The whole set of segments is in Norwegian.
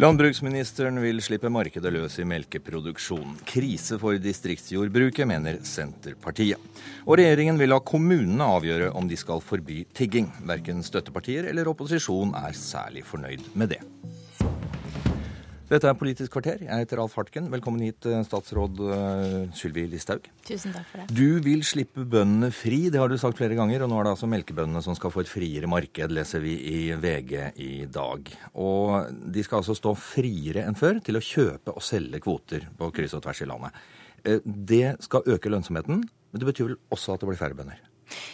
Landbruksministeren vil slippe markedet løs i melkeproduksjon. Krise for distriktsjordbruket, mener Senterpartiet. Og regjeringen vil la kommunene avgjøre om de skal forby tigging. Verken støttepartier eller opposisjon er særlig fornøyd med det. Dette er Politisk kvarter. Jeg heter Alf Hartken. Velkommen hit, eh, statsråd eh, Sylvi Listhaug. Tusen takk for det. Du vil slippe bøndene fri, det har du sagt flere ganger. Og nå er det altså melkebøndene som skal få et friere marked, leser vi i VG i dag. Og de skal altså stå friere enn før til å kjøpe og selge kvoter på kryss og tvers i landet. Eh, det skal øke lønnsomheten, men det betyr vel også at det blir færre bønder?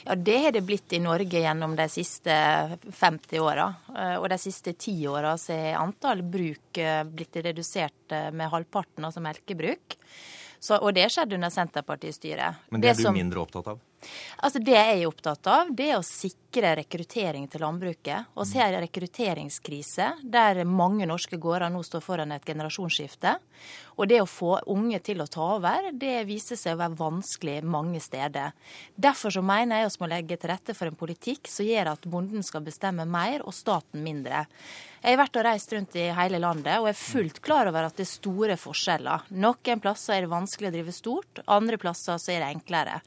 Ja, Det har det blitt i Norge gjennom de siste 50 åra. Eh, og de siste ti åra har antall bruk eh, blitt redusert eh, med halvparten, altså melkebruk. Så, og det skjedde under Senterpartistyret. Men det er du som, mindre opptatt av? Altså Det jeg er opptatt av, det er å sikre rekruttering til landbruket. Og så en rekrutteringskrise, der mange norske gårder nå står foran et generasjonsskifte. Og det å få unge til å ta over, det viser seg å være vanskelig mange steder. Derfor så mener jeg vi må legge til rette for en politikk som gjør at bonden skal bestemme mer og staten mindre. Jeg har vært og reist rundt i hele landet og er fullt klar over at det er store forskjeller. Noen plasser er det vanskelig å drive stort, andre plasser så er det enklere.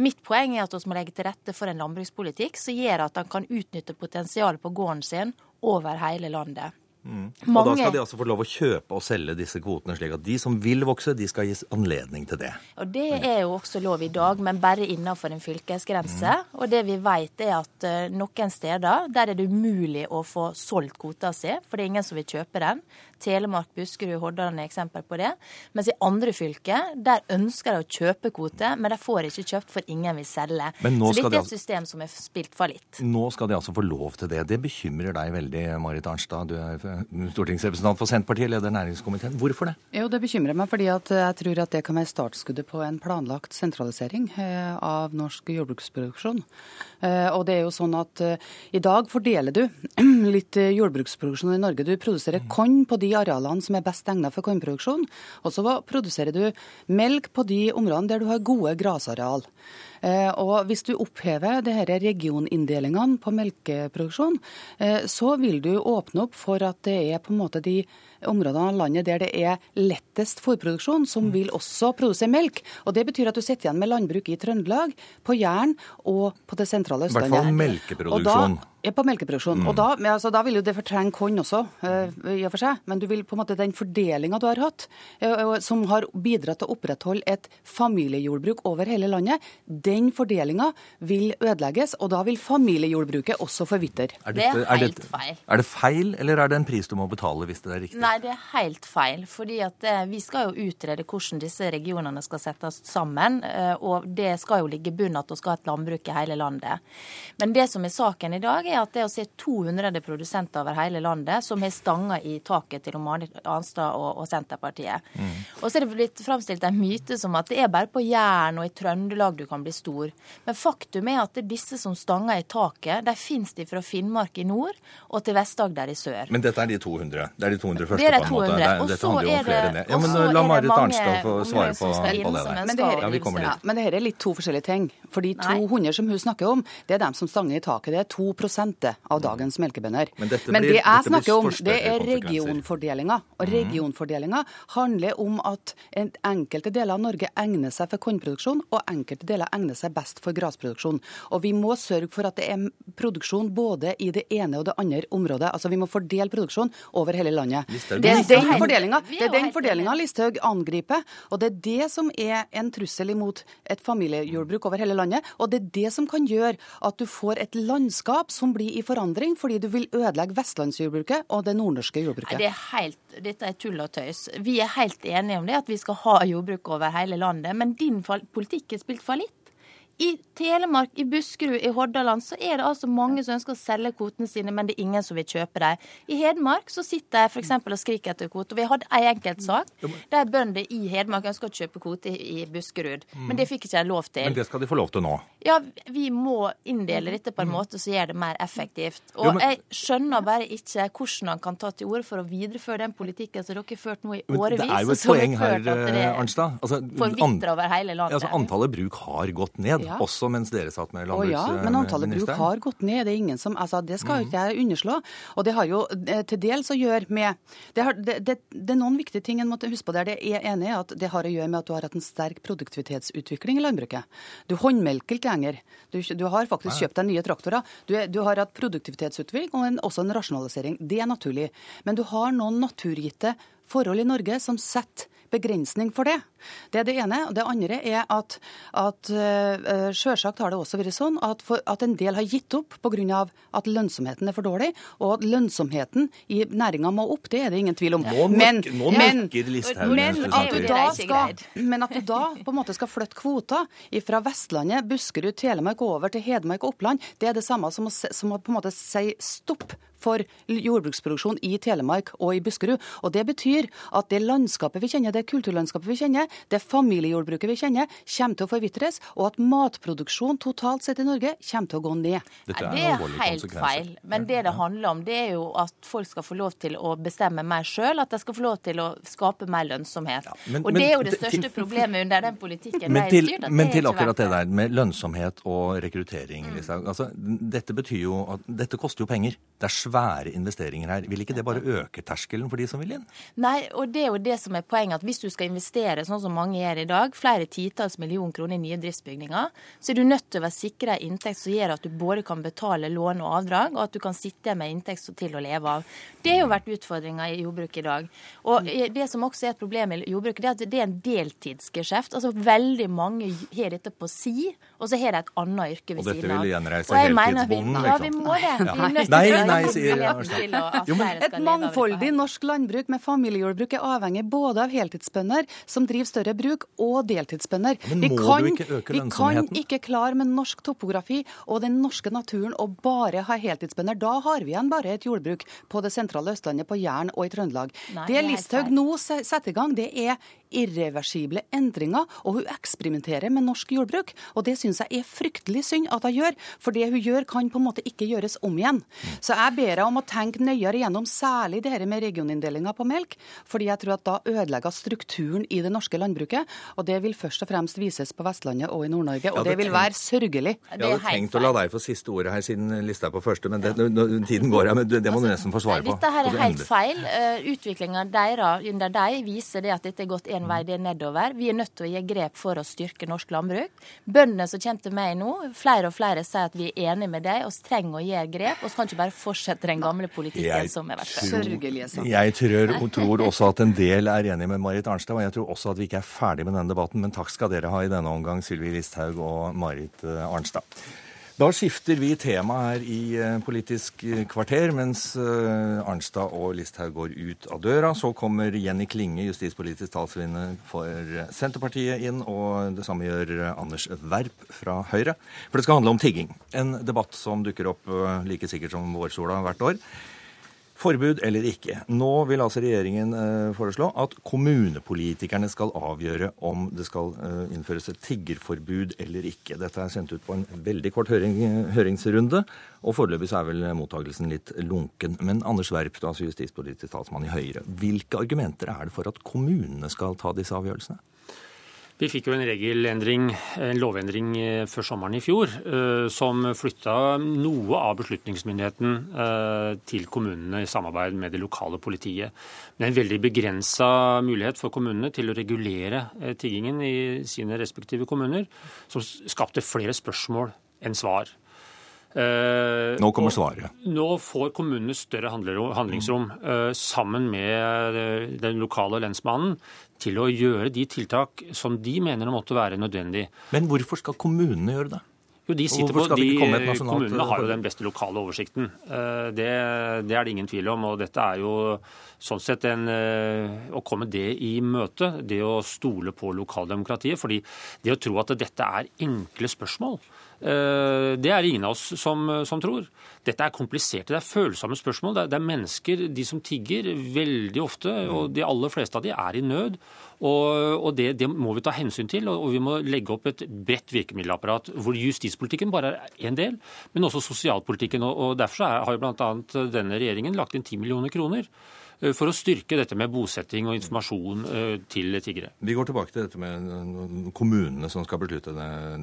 Mitt poeng er at vi må legge til rette for en landbrukspolitikk som gjør at han kan utnytte potensialet på gården sin over hele landet. Mm. Og da skal de altså få lov å kjøpe og selge disse kvotene, slik at de som vil vokse, de skal gis anledning til det. Og Det er jo også lov i dag, men bare innenfor en fylkesgrense. Mm. Og det vi vet er at uh, noen steder der er det umulig å få solgt kvota si, for det er ingen som vil kjøpe den. Telemark, Buskerud, Hordaland er eksempel på det. Mens i andre fylker, der ønsker de å kjøpe kvote, men de får ikke kjøpt for ingen vil selge. Så dette er et system som er spilt fallitt. Nå skal de altså få lov til det. Det bekymrer deg veldig, Marit Arnstad. Du er stortingsrepresentant for Senterpartiet, leder næringskomiteen. Hvorfor det? Jo, Det bekymrer meg fordi at jeg tror at det kan være startskuddet på en planlagt sentralisering eh, av norsk jordbruksproduksjon. Eh, og det er jo sånn at eh, i dag fordeler du litt jordbruksproduksjon i Norge. Du produserer korn på de arealene som er best egnet for kornproduksjon. Og så produserer du melk på de områdene der du har gode grasareal. Og Hvis du opphever disse regioninndelingene på melkeproduksjon, så vil du åpne opp for at det er på en måte de områdene av landet der det er lettest fôrproduksjon, som vil også produsere melk. Og Det betyr at du sitter igjen med landbruk i Trøndelag, på Jæren og på det sentrale Østlandet. I hvert fall melkeproduksjon. Ja, på melkeproduksjon. Mm. Og da, altså, da, vil jo det fortrenge korn også, uh, i og for seg. Men du vil på en måte den fordelinga du har hatt, uh, som har bidratt til å opprettholde et familiejordbruk over hele landet, den fordelinga vil ødelegges. Og da vil familiejordbruket også forvitre. Er det er helt feil. Er det feil, eller er det en pris du må betale hvis det er riktig? Nei, det er helt feil. fordi at uh, vi skal jo utrede hvordan disse regionene skal settes sammen. Og det skal jo ligge i bunnen at vi skal ha et landbruk i hele landet. Men det som er saken i dag, er er at det å se 200 produsenter over hele landet som har stanga i taket til Marit Arnstad og, og, Senterpartiet. Mm. Og så er det blitt framstilt en myte som at det er bare på Jæren og i Trøndelag du kan bli stor. Men faktum er at det er disse som stanger i taket, de finnes de fra Finnmark i nord og til Vest-Agder i sør. Men dette er de 200? Det er de 200 første, det er de 200. på en måte? Det, dette handler jo om flere enn det. Ja, men la Marit Arnstad få svare på, på det der. Men det, her, ja, ja, men det her er litt to forskjellige ting. For de 200 som hun snakker om, det er dem som stanger i taket. Det er 2 av dagens melkebønder. Men, Men, det jeg snakker om, det er regionfordelinga. Og mhm. regionfordelinga handler om at enkelte deler av Norge egner seg for kornproduksjon, og enkelte deler egner seg best for grasproduksjon. Og vi må sørge for at det er produksjon både i det ene og det andre området. Altså vi må fordele produksjon over hele landet. Det er den fordelinga, det er den fordelinga Listhaug angriper, og det er det som er en trussel imot et familiejordbruk over hele landet. Og det er det som kan gjøre at du får et landskap som blir i forandring, fordi du vil ødelegge vestlandsjordbruket og det nordnorske jordbruket. Det er helt, dette er tull og tøys. Vi er helt enige om det, at vi skal ha jordbruk over hele landet. Men din politikk er spilt fallitt. I Telemark, i Buskerud, i Hordaland så er det altså mange som ønsker å selge kvotene sine, men det er ingen som vil kjøpe dem. I Hedmark så sitter jeg f.eks. og skriker etter kvoter. Vi hadde en enkeltsak der bønder i Hedmark ønsker å kjøpe kvote i Buskerud, men det fikk ikke jeg lov til. Men det skal de få lov til nå? Ja, vi må inndele dette på en måte som gjør det mer effektivt. Og jeg skjønner bare ikke hvordan han kan ta til orde for å videreføre den politikken som dere har ført nå i årevis. Det er jo et poeng her, Arnstad. Altså, forvitrer over hele landet. Altså, antallet bruk har gått ned. Ja. Også mens dere satt med landbruksministeren. Ja, men antallet bruk har gått ned. Det er ingen som, altså, det skal jo ikke jeg underslå. Og det har jo eh, til dels å gjøre med det, har, det, det, det, er noen viktige ting en måtte huske på der. Det er enig i at det har å gjøre med at du har hatt en sterk produktivitetsutvikling i landbruket. Du håndmelker ikke lenger. Du, du, har faktisk kjøpt deg nye traktorer. Du, du har hatt produktivitetsutvikling og en, også en rasjonalisering. Det er naturlig. Men du har noen naturgitte forhold i Norge som setter begrensning for det. Det er det ene. og Det andre er at, at uh, selvsagt har det også vært sånn at, for, at en del har gitt opp pga. at lønnsomheten er for dårlig. Og at lønnsomheten i næringa må opp, det er det ingen tvil om. Nå, men, nå men, men, at du da skal, men at du da på en måte skal flytte kvoter fra Vestlandet, Buskerud, Telemark over til Hedmark og Oppland, det er det samme som å, som å på en måte si stopp for jordbruksproduksjon i Telemark og i Buskerud. Og Det betyr at det landskapet vi kjenner, det kulturlandskapet vi kjenner, det familiejordbruket vi kjenner, kommer til å forvitres, og at matproduksjon totalt sett i Norge kommer til å gå ned. det er helt feil. Men det det handler om, det er jo at folk skal få lov til å bestemme mer sjøl. At de skal få lov til å skape mer lønnsomhet. Ja, men, og det er jo det største til, problemet under den politikken men til, styrt, men til akkurat det der med lønnsomhet og rekruttering. Mm. Liksom. Altså, dette betyr jo at dette koster jo penger. Det er svære investeringer her. Vil ikke det bare øke terskelen for de som vil inn? Nei, og det er jo det som er poenget. At hvis du skal investere sånn som mange gjør i dag, flere titalls millioner kroner i nye driftsbygninger, så er du nødt til å være sikra en inntekt som gjør at du både kan betale lån og avdrag, og at du kan sitte med inntekt til å leve av. Det har jo vært utfordringa i jordbruket i dag. Og det som også er et problem i jordbruket, det er at det er en deltidsgeskjeft. Altså veldig mange har dette på si, og så har de et annet yrke ved siden av. Og dette vil gjenreise heltidsbonden, liksom? Ja, vi må det. Vi er nødt til nei, nei, sier Et mangfoldig norsk landbruk med familiejordbruk er avhengig både av heltidsbønder som driver større bruk, og deltidsbønder. Vi kan? Vi kan ikke klare med norsk topografi og den norske naturen å bare ha heltidsbønder. Da har vi igjen bare et jordbruk på det sentrale Østlandet, på Jæren og i Trøndelag. Nei, det Listhaug nå setter i gang, det er irreversible endringer, og hun eksperimenterer med norsk jordbruk. Og det syns jeg er fryktelig synd at hun gjør, for det hun gjør kan på en måte ikke gjøres om igjen. Så jeg ber henne om å tenke nøyere gjennom særlig det her med regioninndelinga på melk, fordi jeg tror at da ødelegger strukturen i det norske landbruket, og det vil først og fremst vises på Vestlandet og i Nord-Norge, og det vil være sørgelig. Jeg hadde tenkt å la deg få siste ordet her, siden lista er på første, men det, tiden går her, men det må du nesten få svare på. Dette her er helt feil. Uh, Utviklinga deres under deg viser det at dette er gått en vei, det er nedover. Vi er nødt til å gi grep for å styrke norsk landbruk. Bøndene som kommer til meg nå, flere og flere sier at vi er enige med deg, og trenger å gjøre grep. og så kan ikke bare fortsette den gamle politikken jeg som har vært Sørgelige. Jeg tror, tror, også at en del er enig med Marit Arnstad, og jeg tror også at vi ikke er ferdig med denne debatten. Men takk skal dere ha i denne omgang, Sylvi Listhaug og Marit eh, Arnstad. Da skifter vi tema her i eh, Politisk kvarter, mens eh, Arnstad og Listhaug går ut av døra. Så kommer Jenny Klinge, justispolitisk talskvinne for Senterpartiet, inn. Og det samme gjør Anders Werp fra Høyre. For det skal handle om tigging. En debatt som dukker opp eh, like sikkert som vårsola hvert år. Forbud eller ikke. Nå vil altså regjeringen eh, foreslå at kommunepolitikerne skal avgjøre om det skal eh, innføres et tiggerforbud eller ikke. Dette er sendt ut på en veldig kort høring, høringsrunde, og foreløpig så er vel mottagelsen litt lunken. Men Anders Werp, altså justispolitisk talsmann i Høyre, hvilke argumenter er det for at kommunene skal ta disse avgjørelsene? Vi fikk jo en regelendring, en lovendring eh, før sommeren i fjor, eh, som flytta noe av beslutningsmyndigheten eh, til kommunene i samarbeid med det lokale politiet. Med en veldig begrensa mulighet for kommunene til å regulere tiggingen i sine respektive kommuner, som skapte flere spørsmål enn svar. Nå kommer svaret. Nå får kommunene større handlingsrom sammen med den lokale lensmannen til å gjøre de tiltak som de mener måtte være nødvendig. Men hvorfor skal kommunene gjøre det? Jo, de sitter på, de, Kommunene har jo den beste lokale oversikten. Eh, det, det, er det ingen tvil om. og dette er jo sånn sett en, eh, Å komme det i møte, det å stole på lokaldemokratiet. fordi det å tro at dette er enkle spørsmål, det er det ingen av oss som, som tror. Dette er kompliserte, det er følsomme spørsmål. Det er, det er, mennesker, de som tigger, veldig ofte, og de aller fleste av de er i nød. Og, og det, det, må vi ta hensyn til, og, vi må legge opp et bredt virkemiddelapparat hvor justispolitikken bare er en del, men også sosialpolitikken. og, og Derfor har jo bl.a. denne regjeringen lagt inn 10 millioner kroner for å styrke dette med bosetting og informasjon til tiggere. Vi går tilbake til dette med kommunene som skal beslutte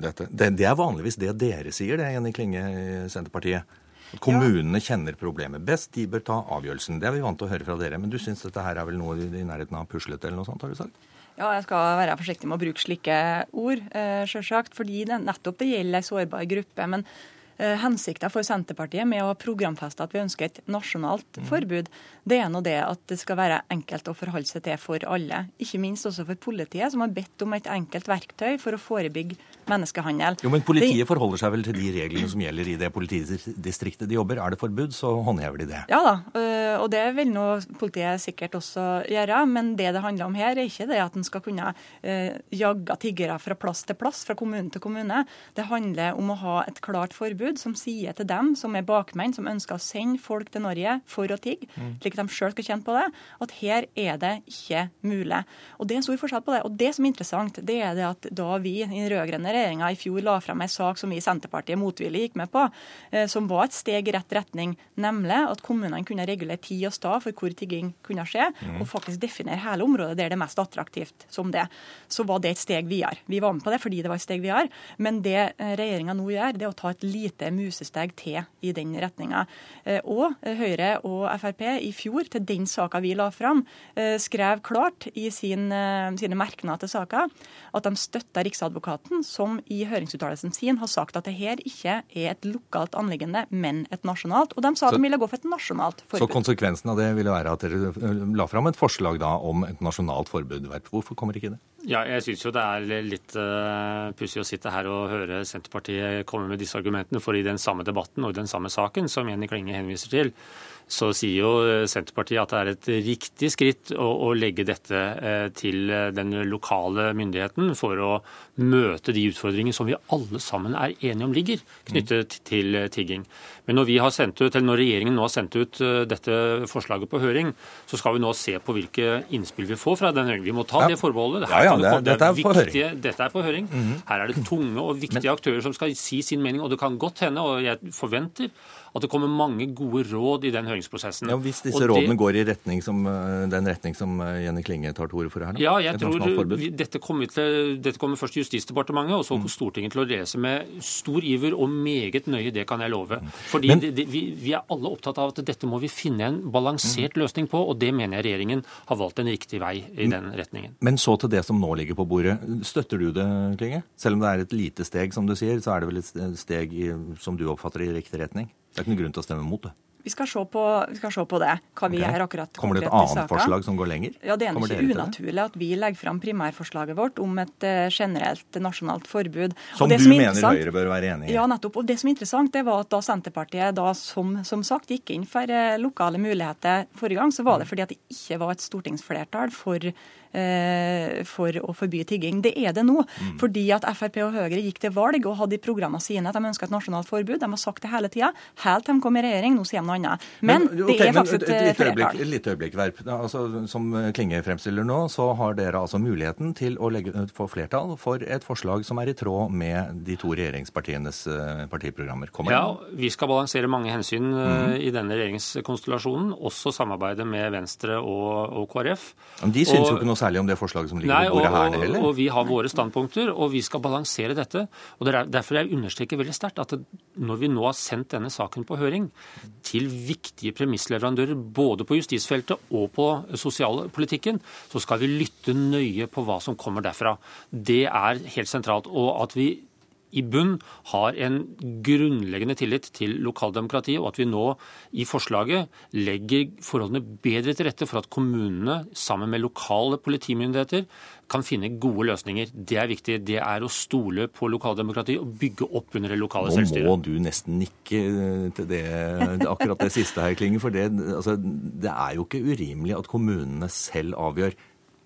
dette. Det er vanligvis det dere sier, det, Jenny Klinge i Senterpartiet. Kommunene ja. kjenner problemet best, de bør ta avgjørelsen. Det er vi vant til å høre fra dere. Men du syns dette her er vel noe i nærheten av puslete eller noe sånt, har du sagt? Ja, jeg skal være forsiktig med å bruke slike ord, sjølsagt. selvsagt. Fordi det, nettopp det gjelder ei sårbar gruppe. Men Eh, hensikta for Senterpartiet med å programfeste at vi ønsker et nasjonalt mm. forbud, det er nå det at det skal være enkelt å forholde seg til for alle. Ikke minst også for politiet, som har bedt om et enkelt verktøy for å forebygge menneskehandel. Jo, Men politiet forholder seg vel til de reglene som gjelder i det politidistriktet de jobber. Er det forbud, så håndhever de det. Ja da, eh, og det vil nå politiet sikkert også gjøre. Men det det handler om her, er ikke det at en skal kunne eh, jagge tiggere fra plass til plass, fra kommune til kommune. Det handler om å ha et klart forbud som sier til dem som er bakmenn, som ønsker å sende folk til Norge for å tigge, mm. slik at de sjøl skal kjenne på det, at her er det ikke mulig. Og Det er en stor forskjell på det. Og det som er interessant, det er det at da vi i den rød-grønne regjeringa i fjor la frem en sak som vi i Senterpartiet motvillig gikk med på, eh, som var et steg i rett retning, nemlig at kommunene kunne regulere tid og stad for hvor tigging kunne skje, mm. og faktisk definere hele området der det er mest attraktivt som det. Så var det et steg videre. Vi var med på det fordi det var et steg videre, men det eh, regjeringa nå gjør, det er å ta et lite musesteg til i den retninga. Eh, og Høyre og Frp i fjor, til den saka vi la fram, skrev klart i sin, sine merknader til saka at de støtta Riksadvokaten, som i høringsuttalelsen sin har sagt at det her ikke er et lokalt anliggende, men et nasjonalt. Og de sa at de ville gå for et nasjonalt forbud. Så konsekvensen av det ville være at dere la fram et forslag da om et nasjonalt forbud. Hvorfor kommer ikke det? Ja, jeg syns jo det er litt uh, pussig å sitte her og høre Senterpartiet komme med disse argumentene. For i den samme debatten og i den samme saken som Jenny Klinge henviser til, så sier jo eh, Senterpartiet at det er et riktig skritt å, å legge dette eh, til den lokale myndigheten for å møte de utfordringene som vi alle sammen er enige om ligger knyttet til tigging. Men når, vi har sendt ut, eller når regjeringen nå har sendt ut dette forslaget på høring, så skal vi nå se på hvilke innspill vi får fra den høringen. Vi må ta ja. det forbeholdet. Ja, ja, det, det, dette, er viktige, dette er på høring. Mm -hmm. Her er det tunge og viktige aktører som skal si sin mening, og det kan godt hende, og jeg forventer at det kommer mange gode råd i den høringsprosessen. Ja, Hvis disse og rådene det... går i retning som, eh, den retning som eh, Jenny Klinge tar til orde for her? Da? Ja, jeg tror dette kommer, til, dette kommer, først til Justisdepartementet og så mm. Stortinget til å lese med stor iver og meget nøye. Det kan jeg love. Mm. Fordi Men... det, vi, vi, er alle opptatt av at dette må vi finne en balansert mm. løsning på, og det mener jeg regjeringen har valgt en riktig vei i den retningen. Men så til det som nå ligger på bordet. Støtter du det, Klinge? Selv om det er et lite steg, som du sier, så er det vel et steg i, som du oppfatter i riktig retning? Det er ikke noen grunn til å stemme mot det. Vi skal se på, skal se på det. hva vi okay. gjør akkurat Kommer det et annet forslag som går lenger? Ja, Det er ikke unaturlig at vi legger fram primærforslaget vårt om et uh, generelt nasjonalt forbud. Som du mener Høyre bør være enig i? Ja, nettopp. Og det som er interessant, det var at da Senterpartiet da som, som sagt gikk inn for uh, lokale muligheter forrige gang, så var det fordi at det ikke var et stortingsflertall for Eh, for å forby tigging. Det er det nå. Mm. Fordi at Frp og Høyre gikk til valg og hadde i programmene sine at de ønska et nasjonalt forbud. De har sagt det hele tida, helt til de kom i regjering. Nå sier de noe annet. Men, men okay, det er faktisk et, et flertall. Et lite øyeblikk, Verp. Altså, som Klinge fremstiller nå, så har dere altså muligheten til å legge, få flertall for et forslag som er i tråd med de to regjeringspartienes eh, partiprogrammer. Kommer ja, vi skal balansere mange hensyn mm. i denne regjeringskonstellasjonen, også samarbeidet med Venstre og, og KrF. Men de syns jo ikke noe særlig om det forslaget som ligger Nei, på bordet her heller. Og vi har våre standpunkter, og vi skal balansere dette. Og det er Derfor jeg understreker veldig sterkt at når vi nå har sendt denne saken på høring til viktige premissleverandører både på justisfeltet og på sosialpolitikken, så skal vi lytte nøye på hva som kommer derfra. Det er helt sentralt. Og at vi i bunn har en grunnleggende tillit til lokaldemokratiet, og at vi nå i forslaget legger forholdene bedre til rette for at kommunene sammen med lokale politimyndigheter kan finne gode løsninger. Det er viktig. Det er å stole på lokaldemokratiet og bygge opp under det lokale selvstyret. Nå må du nesten nikke til det, akkurat det siste her, Klinge. For det, altså, det er jo ikke urimelig at kommunene selv avgjør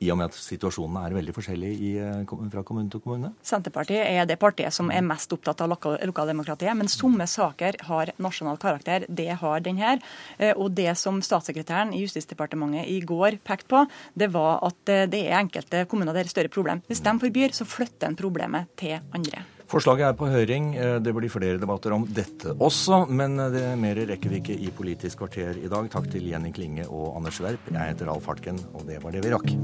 i og med at situasjonene er veldig forskjellige i, eh, fra kommune til kommune? Senterpartiet er det partiet som er mest opptatt av lokaldemokratiet. Men somme saker har nasjonal karakter. Det har den her. Eh, og det som statssekretæren i Justisdepartementet i går pekte på, det var at eh, det er enkelte kommuner der det større problem. Hvis de forbyr, så flytter en problemet til andre. Forslaget er på høring. Eh, det blir flere debatter om dette også, men eh, det mer rekker vi ikke i Politisk kvarter i dag. Takk til Jenny Klinge og Anders Werp. Jeg heter Alf Hartken, og det var det vi rakk.